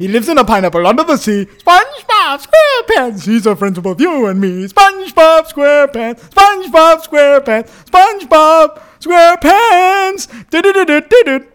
He lives in a pineapple under the sea. SpongeBob SquarePants. He's a friend to both you and me. SpongeBob SquarePants. SpongeBob SquarePants. SpongeBob SquarePants. Do-do-do-do-do-do.